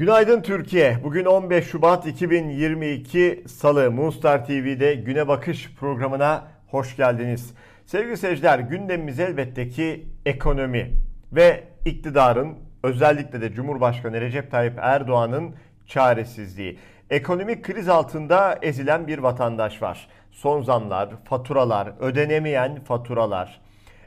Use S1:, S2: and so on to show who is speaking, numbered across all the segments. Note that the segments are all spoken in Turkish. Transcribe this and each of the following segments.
S1: Günaydın Türkiye. Bugün 15 Şubat 2022 Salı Moonstar TV'de Güne Bakış programına hoş geldiniz. Sevgili seyirciler gündemimiz elbette ki ekonomi ve iktidarın özellikle de Cumhurbaşkanı Recep Tayyip Erdoğan'ın çaresizliği. Ekonomik kriz altında ezilen bir vatandaş var. Son zamlar, faturalar, ödenemeyen faturalar,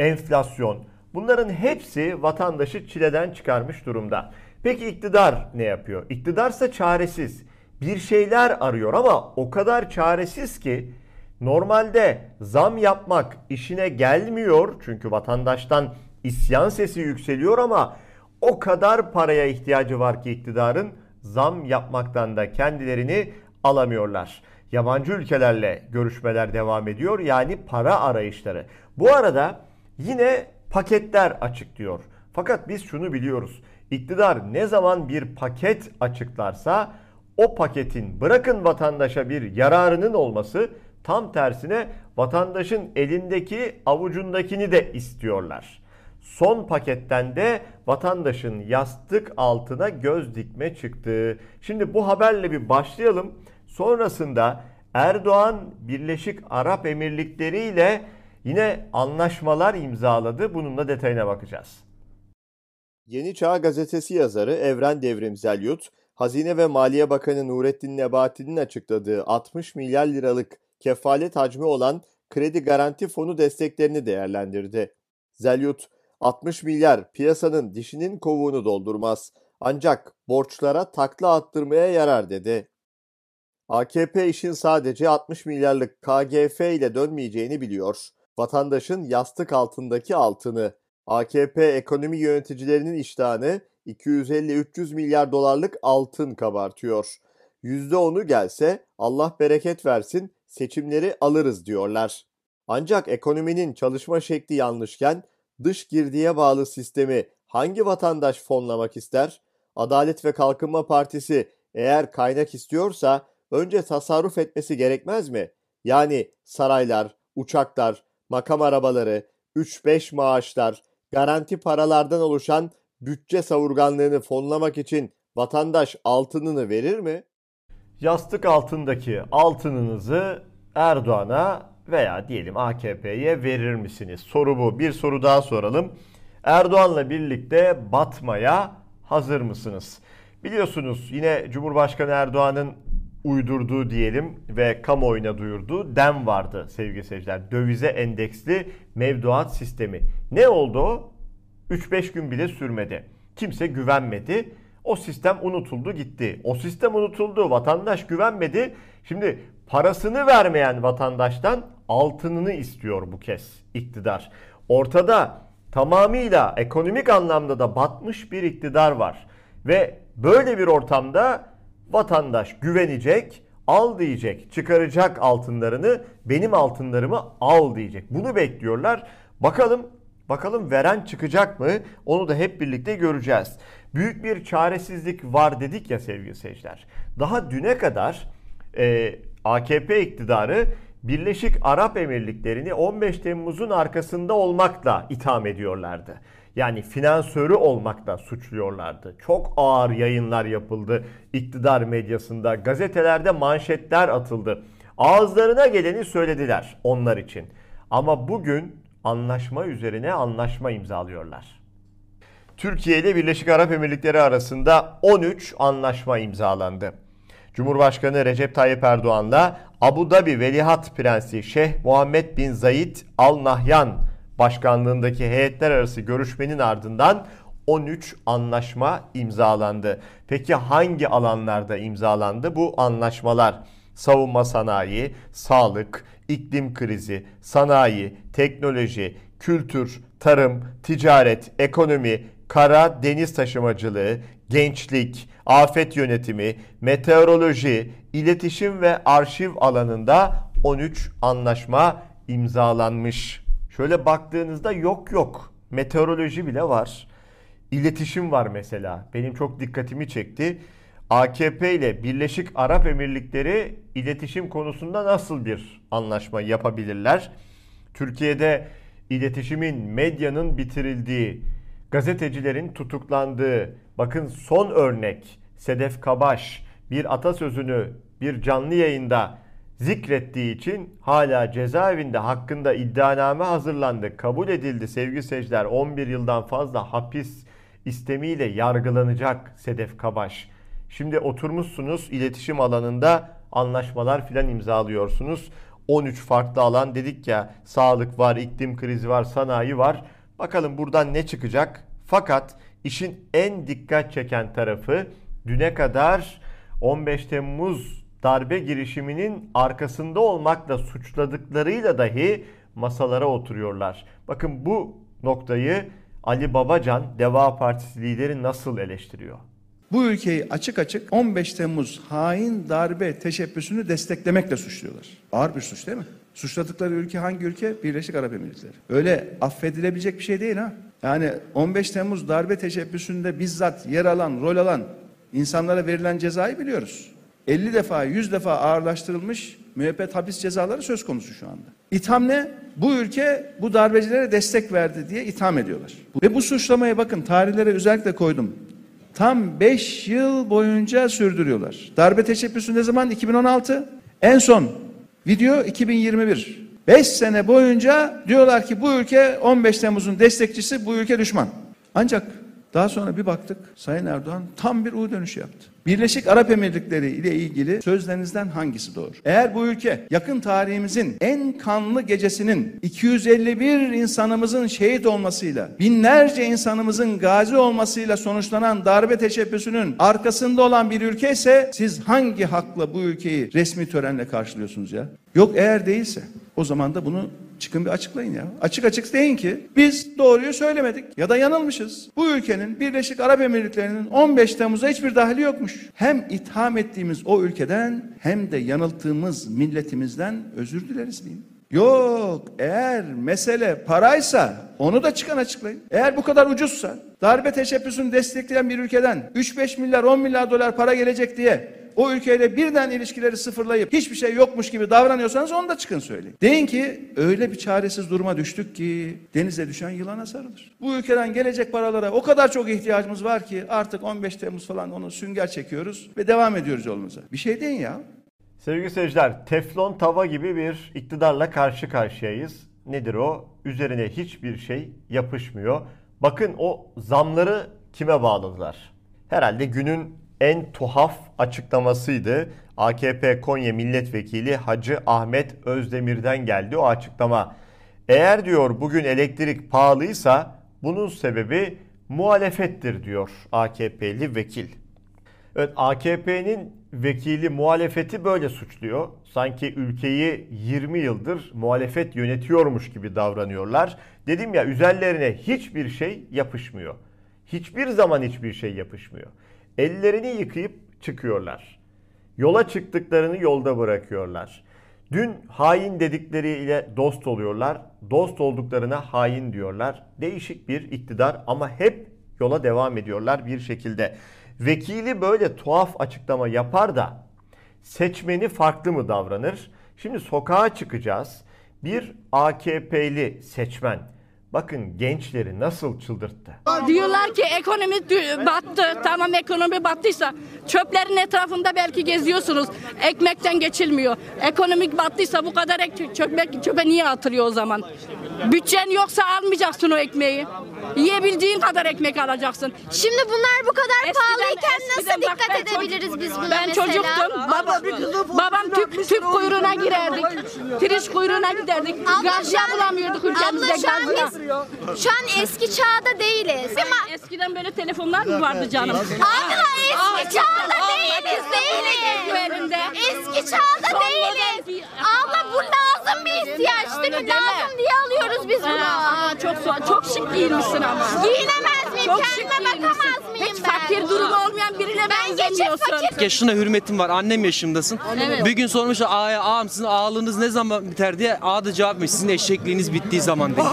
S1: enflasyon bunların hepsi vatandaşı çileden çıkarmış durumda. Peki iktidar ne yapıyor? İktidarsa çaresiz. Bir şeyler arıyor ama o kadar çaresiz ki normalde zam yapmak işine gelmiyor. Çünkü vatandaştan isyan sesi yükseliyor ama o kadar paraya ihtiyacı var ki iktidarın zam yapmaktan da kendilerini alamıyorlar. Yabancı ülkelerle görüşmeler devam ediyor. Yani para arayışları. Bu arada yine paketler açıklıyor. Fakat biz şunu biliyoruz. İktidar ne zaman bir paket açıklarsa o paketin bırakın vatandaşa bir yararının olması tam tersine vatandaşın elindeki avucundakini de istiyorlar. Son paketten de vatandaşın yastık altına göz dikme çıktı. Şimdi bu haberle bir başlayalım. Sonrasında Erdoğan Birleşik Arap Emirlikleri ile yine anlaşmalar imzaladı. Bunun da detayına bakacağız.
S2: Yeni Çağ gazetesi yazarı Evren Devrim Zelyut, Hazine ve Maliye Bakanı Nurettin Nebati'nin açıkladığı 60 milyar liralık kefalet hacmi olan kredi garanti fonu desteklerini değerlendirdi. Zelyut, 60 milyar piyasanın dişinin kovuğunu doldurmaz ancak borçlara takla attırmaya yarar dedi. AKP işin sadece 60 milyarlık KGF ile dönmeyeceğini biliyor. Vatandaşın yastık altındaki altını AKP ekonomi yöneticilerinin iştahını 250-300 milyar dolarlık altın kabartıyor. %10'u gelse Allah bereket versin seçimleri alırız diyorlar. Ancak ekonominin çalışma şekli yanlışken dış girdiye bağlı sistemi hangi vatandaş fonlamak ister? Adalet ve Kalkınma Partisi eğer kaynak istiyorsa önce tasarruf etmesi gerekmez mi? Yani saraylar, uçaklar, makam arabaları, 3-5 maaşlar, garanti paralardan oluşan bütçe savurganlığını fonlamak için vatandaş altınını verir mi?
S1: Yastık altındaki altınınızı Erdoğan'a veya diyelim AKP'ye verir misiniz? Soru bu. Bir soru daha soralım. Erdoğan'la birlikte batmaya hazır mısınız? Biliyorsunuz yine Cumhurbaşkanı Erdoğan'ın uydurduğu diyelim ve kamuoyuna duyurduğu DEM vardı sevgili seyirciler. Dövize endeksli mevduat sistemi. Ne oldu o? 3-5 gün bile sürmedi. Kimse güvenmedi. O sistem unutuldu gitti. O sistem unutuldu. Vatandaş güvenmedi. Şimdi parasını vermeyen vatandaştan altınını istiyor bu kez iktidar. Ortada tamamıyla ekonomik anlamda da batmış bir iktidar var. Ve böyle bir ortamda vatandaş güvenecek, al diyecek, çıkaracak altınlarını, benim altınlarımı al diyecek. Bunu bekliyorlar. Bakalım Bakalım veren çıkacak mı? Onu da hep birlikte göreceğiz. Büyük bir çaresizlik var dedik ya sevgili seyirciler. Daha düne kadar e, AKP iktidarı Birleşik Arap Emirlikleri'ni 15 Temmuz'un arkasında olmakla itham ediyorlardı. Yani finansörü olmakla suçluyorlardı. Çok ağır yayınlar yapıldı iktidar medyasında. Gazetelerde manşetler atıldı. Ağızlarına geleni söylediler onlar için. Ama bugün anlaşma üzerine anlaşma imzalıyorlar. Türkiye ile Birleşik Arap Emirlikleri arasında 13 anlaşma imzalandı. Cumhurbaşkanı Recep Tayyip Erdoğan'la Abu Dhabi Veliaht Prensi Şeyh Muhammed bin Zayid Al Nahyan başkanlığındaki heyetler arası görüşmenin ardından 13 anlaşma imzalandı. Peki hangi alanlarda imzalandı bu anlaşmalar? Savunma sanayi, sağlık, iklim krizi, sanayi, teknoloji, kültür, tarım, ticaret, ekonomi, kara deniz taşımacılığı, gençlik, afet yönetimi, meteoroloji, iletişim ve arşiv alanında 13 anlaşma imzalanmış. Şöyle baktığınızda yok yok. Meteoroloji bile var. İletişim var mesela. Benim çok dikkatimi çekti. AKP ile Birleşik Arap Emirlikleri iletişim konusunda nasıl bir anlaşma yapabilirler? Türkiye'de iletişimin, medyanın bitirildiği, gazetecilerin tutuklandığı, bakın son örnek Sedef Kabaş bir atasözünü bir canlı yayında zikrettiği için hala cezaevinde hakkında iddianame hazırlandı. Kabul edildi sevgili seyirciler 11 yıldan fazla hapis istemiyle yargılanacak Sedef Kabaş. Şimdi oturmuşsunuz iletişim alanında anlaşmalar filan imzalıyorsunuz. 13 farklı alan dedik ya sağlık var, iklim krizi var, sanayi var. Bakalım buradan ne çıkacak? Fakat işin en dikkat çeken tarafı düne kadar 15 Temmuz darbe girişiminin arkasında olmakla suçladıklarıyla dahi masalara oturuyorlar. Bakın bu noktayı Ali Babacan Deva Partisi lideri nasıl eleştiriyor?
S3: Bu ülkeyi açık açık 15 Temmuz hain darbe teşebbüsünü desteklemekle suçluyorlar. Ağır bir suç değil mi? Suçladıkları ülke hangi ülke? Birleşik Arap Emirlikleri. Öyle affedilebilecek bir şey değil ha. Yani 15 Temmuz darbe teşebbüsünde bizzat yer alan, rol alan insanlara verilen cezayı biliyoruz. 50 defa, 100 defa ağırlaştırılmış müebbet hapis cezaları söz konusu şu anda. İtham ne? Bu ülke bu darbecilere destek verdi diye itham ediyorlar. Ve bu suçlamaya bakın tarihlere özellikle koydum. Tam 5 yıl boyunca sürdürüyorlar. Darbe teşebbüsü ne zaman? 2016. En son video 2021. 5 sene boyunca diyorlar ki bu ülke 15 Temmuz'un destekçisi, bu ülke düşman. Ancak daha sonra bir baktık Sayın Erdoğan tam bir U dönüşü yaptı. Birleşik Arap Emirlikleri ile ilgili sözlerinizden hangisi doğru? Eğer bu ülke yakın tarihimizin en kanlı gecesinin 251 insanımızın şehit olmasıyla, binlerce insanımızın gazi olmasıyla sonuçlanan darbe teşebbüsünün arkasında olan bir ülke ise siz hangi hakla bu ülkeyi resmi törenle karşılıyorsunuz ya? Yok eğer değilse o zaman da bunu çıkın bir açıklayın ya. Açık açık deyin ki biz doğruyu söylemedik ya da yanılmışız. Bu ülkenin Birleşik Arap Emirlikleri'nin 15 Temmuz'a hiçbir dahili yokmuş. Hem itham ettiğimiz o ülkeden hem de yanılttığımız milletimizden özür dileriz deyin. Yok eğer mesele paraysa onu da çıkan açıklayın. Eğer bu kadar ucuzsa darbe teşebbüsünü destekleyen bir ülkeden 3-5 milyar 10 milyar dolar para gelecek diye o ülkeyle birden ilişkileri sıfırlayıp hiçbir şey yokmuş gibi davranıyorsanız onu da çıkın söyleyin. Deyin ki öyle bir çaresiz duruma düştük ki denize düşen yılana sarılır. Bu ülkeden gelecek paralara o kadar çok ihtiyacımız var ki artık 15 Temmuz falan onu sünger çekiyoruz ve devam ediyoruz yolumuza. Bir şey deyin ya.
S1: Sevgili seyirciler, teflon tava gibi bir iktidarla karşı karşıyayız. Nedir o? Üzerine hiçbir şey yapışmıyor. Bakın o zamları kime bağladılar? Herhalde günün en tuhaf açıklamasıydı. AKP Konya Milletvekili Hacı Ahmet Özdemir'den geldi o açıklama. Eğer diyor bugün elektrik pahalıysa bunun sebebi muhalefettir diyor AKP'li vekil. Evet AKP'nin vekili muhalefeti böyle suçluyor. Sanki ülkeyi 20 yıldır muhalefet yönetiyormuş gibi davranıyorlar. Dedim ya üzerlerine hiçbir şey yapışmıyor. Hiçbir zaman hiçbir şey yapışmıyor. Ellerini yıkayıp çıkıyorlar. Yola çıktıklarını yolda bırakıyorlar. Dün hain dedikleriyle dost oluyorlar. Dost olduklarına hain diyorlar. Değişik bir iktidar ama hep yola devam ediyorlar bir şekilde. Vekili böyle tuhaf açıklama yapar da seçmeni farklı mı davranır? Şimdi sokağa çıkacağız. Bir AKP'li seçmen bakın gençleri nasıl çıldırttı.
S4: Diyorlar ki ekonomi battı. Tamam ekonomi battıysa çöplerin etrafında belki geziyorsunuz. Ekmekten geçilmiyor. Ekonomik battıysa bu kadar ek çöpe, çöpe niye atılıyor o zaman? Bütçen yoksa almayacaksın o ekmeği. Yiyebildiğin kadar ekmek alacaksın.
S5: Şimdi bunlar bu kadar
S4: Eskiden-
S5: pahalıyken
S4: eskiden
S5: nasıl
S4: bak
S5: dikkat
S4: ben
S5: edebiliriz
S4: çocuk-
S5: biz buna
S4: Ben
S5: mesela?
S4: çocuktum. Baba, babam tüp, tüp kuyruğuna girerdik. Pirinç kuyruğuna giderdik.
S5: Abla
S4: Gaz
S5: şu an-
S4: bulamıyorduk ülkemizde
S5: abla şu an
S4: gaz
S5: biz- Şu an eski çağda değiliz. Ama
S4: Eskiden böyle telefonlar mı vardı canım?
S5: abla eski çağda değiliz değiliz.
S4: elinde.
S5: Eski çağda değiliz. Abla bu lazım bir ihtiyaç değil mi? Lazım diye alıyoruz biz bunu.
S4: Aa, çok çok şık giyinmişsin ama.
S5: Giyinemez miyim?
S4: Çok şık
S5: Kendime
S4: giyinmişsin.
S5: bakamaz mıyım
S4: Hiç
S5: ben?
S4: fakir durumu olmayan birine
S5: Ben geçen
S4: benzemiyorsun.
S5: fakir
S6: yaşına hürmetim var. Annem yaşındasın.
S4: Evet.
S6: Bir gün sormuşlar ağaya ağam sizin ağalığınız ne zaman biter diye. Ağa da cevap vermiş. Sizin eşekliğiniz bittiği zaman demiş.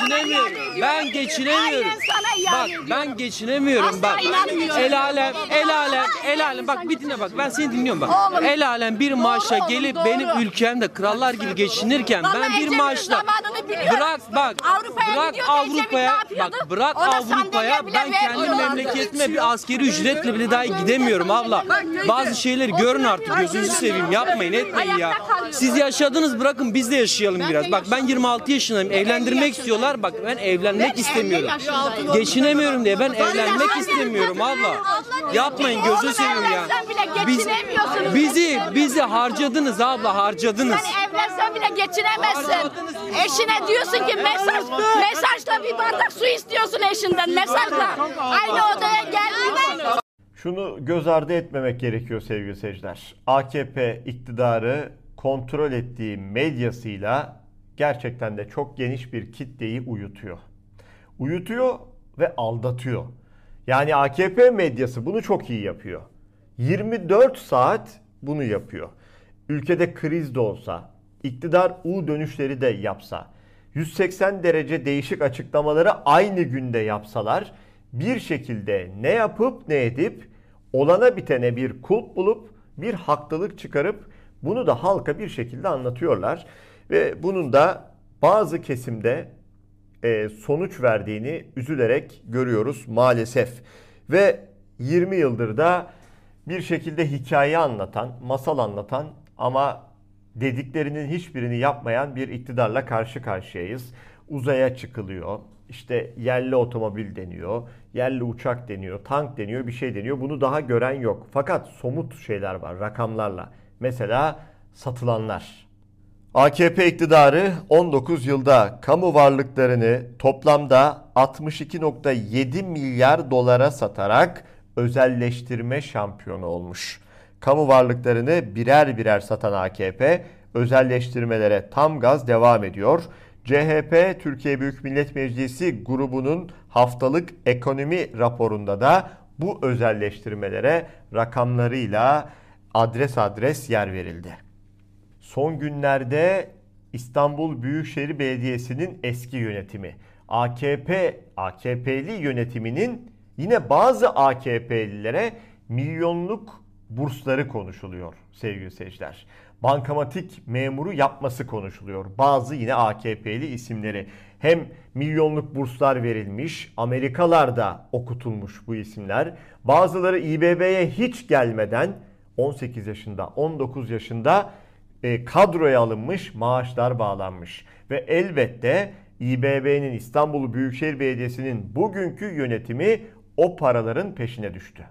S6: Geçinemiyorum. Ben geçinemiyorum.
S4: Aynen sana iade
S6: Bak ben geçinemiyorum.
S4: Asla
S6: Bak
S4: inanmıyorum.
S6: el alem el alem el alem bak bir dinle bak ben seni dinliyorum bak.
S4: Oğlum.
S6: El alem bir maaşa
S4: oğlum,
S6: gelip
S4: doğru.
S6: benim ülkemde krallar gibi geçinirken
S4: Vallahi
S6: ben bir
S4: Ecevit'in
S6: maaşla
S4: zamanını
S6: bırak bak
S4: Avrupa'ya
S6: bırak
S4: gidiyordu, Ecevit ne
S6: Avrupa'ya
S4: yapıyordu?
S6: bak bırak
S4: Ona
S6: Avrupa'ya
S4: sandalye bile
S6: ben kendi
S4: vermiyorlardı.
S6: memleketime bir askeri ücretle bile dahi gidemiyorum abla. Bazı şeyleri görün artık gözünüzü seveyim yapmayın etmeyin ya. Siz yaşadınız bırakın biz de yaşayalım biraz. Bak ben 26 yaşındayım evlendirmek istiyorlar bak ben evlenmek istemiyorum. Geçinemiyorum diye ben evlenmek istemiyorum abla. Yapmayın gözünü seveyim ya. Biz, bizi bizi harcadınız abla harcadınız.
S4: Sen evlensen bile geçinemezsin. Eşine diyorsun ki mesaj, mesajla bir bardak su istiyorsun eşinden mesajla. Aynı odaya gelmiyorsun.
S1: Şunu göz ardı etmemek gerekiyor sevgili seyirciler. AKP iktidarı kontrol ettiği medyasıyla gerçekten de çok geniş bir kitleyi uyutuyor. Uyutuyor ve aldatıyor. Yani AKP medyası bunu çok iyi yapıyor. 24 saat bunu yapıyor. Ülkede kriz de olsa, iktidar U dönüşleri de yapsa, 180 derece değişik açıklamaları aynı günde yapsalar bir şekilde ne yapıp ne edip olana bitene bir kulp bulup bir haklılık çıkarıp bunu da halka bir şekilde anlatıyorlar. Ve bunun da bazı kesimde e, sonuç verdiğini üzülerek görüyoruz maalesef. Ve 20 yıldır da bir şekilde hikaye anlatan, masal anlatan ama dediklerinin hiçbirini yapmayan bir iktidarla karşı karşıyayız. Uzaya çıkılıyor. İşte yerli otomobil deniyor, yerli uçak deniyor, tank deniyor, bir şey deniyor. Bunu daha gören yok. Fakat somut şeyler var rakamlarla. Mesela satılanlar. AKP iktidarı 19 yılda kamu varlıklarını toplamda 62.7 milyar dolara satarak özelleştirme şampiyonu olmuş. Kamu varlıklarını birer birer satan AKP özelleştirmelere tam gaz devam ediyor. CHP Türkiye Büyük Millet Meclisi grubunun haftalık ekonomi raporunda da bu özelleştirmelere rakamlarıyla adres adres yer verildi. Son günlerde İstanbul Büyükşehir Belediyesi'nin eski yönetimi, AKP, AKP'li yönetiminin yine bazı AKP'lilere milyonluk bursları konuşuluyor sevgili seyirciler. Bankamatik memuru yapması konuşuluyor. Bazı yine AKP'li isimleri. Hem milyonluk burslar verilmiş, Amerikalarda okutulmuş bu isimler. Bazıları İBB'ye hiç gelmeden 18 yaşında, 19 yaşında e, kadroya alınmış, maaşlar bağlanmış. Ve elbette İBB'nin İstanbul Büyükşehir Belediyesi'nin bugünkü yönetimi o paraların peşine düştü.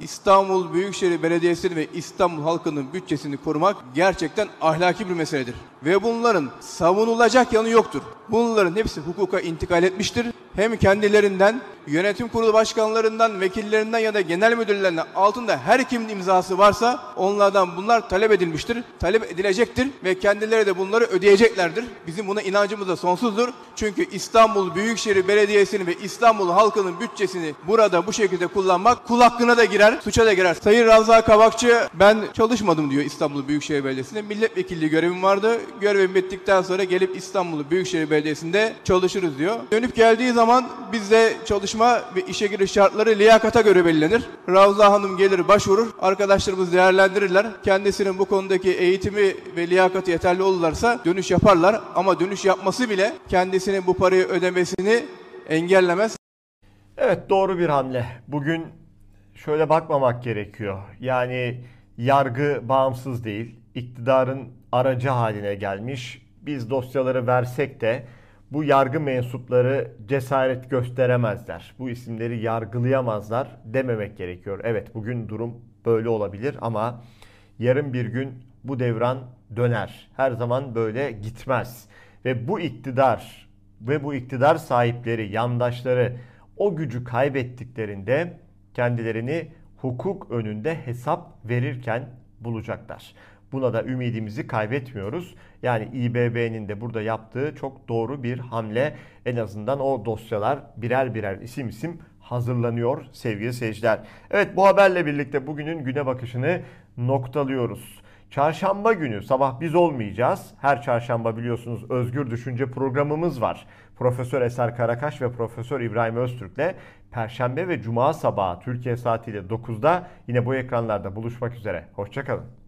S7: İstanbul Büyükşehir Belediyesi'ni ve İstanbul halkının bütçesini korumak gerçekten ahlaki bir meseledir. Ve bunların savunulacak yanı yoktur. Bunların hepsi hukuka intikal etmiştir. Hem kendilerinden, yönetim kurulu başkanlarından, vekillerinden ya da genel müdürlerinden altında her kimin imzası varsa onlardan bunlar talep edilmiştir. Talep edilecektir ve kendileri de bunları ödeyeceklerdir. Bizim buna inancımız da sonsuzdur. Çünkü İstanbul Büyükşehir Belediyesi'ni ve İstanbul halkının bütçesini burada bu şekilde kullanmak kul hakkına da girer, suça da girer. Sayın Ravza Kabakçı ben çalışmadım diyor İstanbul Büyükşehir Belediyesi'nde. Milletvekilliği görevim vardı. Görevim bittikten sonra gelip İstanbul Büyükşehir Belediyesi'nde çalışırız diyor. Dönüp geldiği zaman bizde çalışma ve işe giriş şartları liyakata göre belirlenir. Ravza Hanım gelir başvurur. Arkadaşlarımız değerlendirirler. Kendisinin bu konudaki eğitimi ve liyakatı yeterli olurlarsa dönüş yaparlar. Ama dönüş yapması bile kendisinin bu parayı ödemesini engellemez.
S1: Evet doğru bir hamle. Bugün şöyle bakmamak gerekiyor. Yani yargı bağımsız değil. İktidarın aracı haline gelmiş. Biz dosyaları versek de bu yargı mensupları cesaret gösteremezler. Bu isimleri yargılayamazlar dememek gerekiyor. Evet bugün durum böyle olabilir ama yarın bir gün bu devran döner. Her zaman böyle gitmez. Ve bu iktidar ve bu iktidar sahipleri, yandaşları o gücü kaybettiklerinde kendilerini hukuk önünde hesap verirken bulacaklar. Buna da ümidimizi kaybetmiyoruz. Yani İBB'nin de burada yaptığı çok doğru bir hamle. En azından o dosyalar birer birer isim isim hazırlanıyor sevgili seyirciler. Evet bu haberle birlikte bugünün güne bakışını noktalıyoruz. Çarşamba günü sabah biz olmayacağız. Her çarşamba biliyorsunuz Özgür Düşünce programımız var. Profesör Eser Karakaş ve Profesör İbrahim Öztürk'le Perşembe ve Cuma sabahı Türkiye saatiyle 9'da yine bu ekranlarda buluşmak üzere. Hoşçakalın.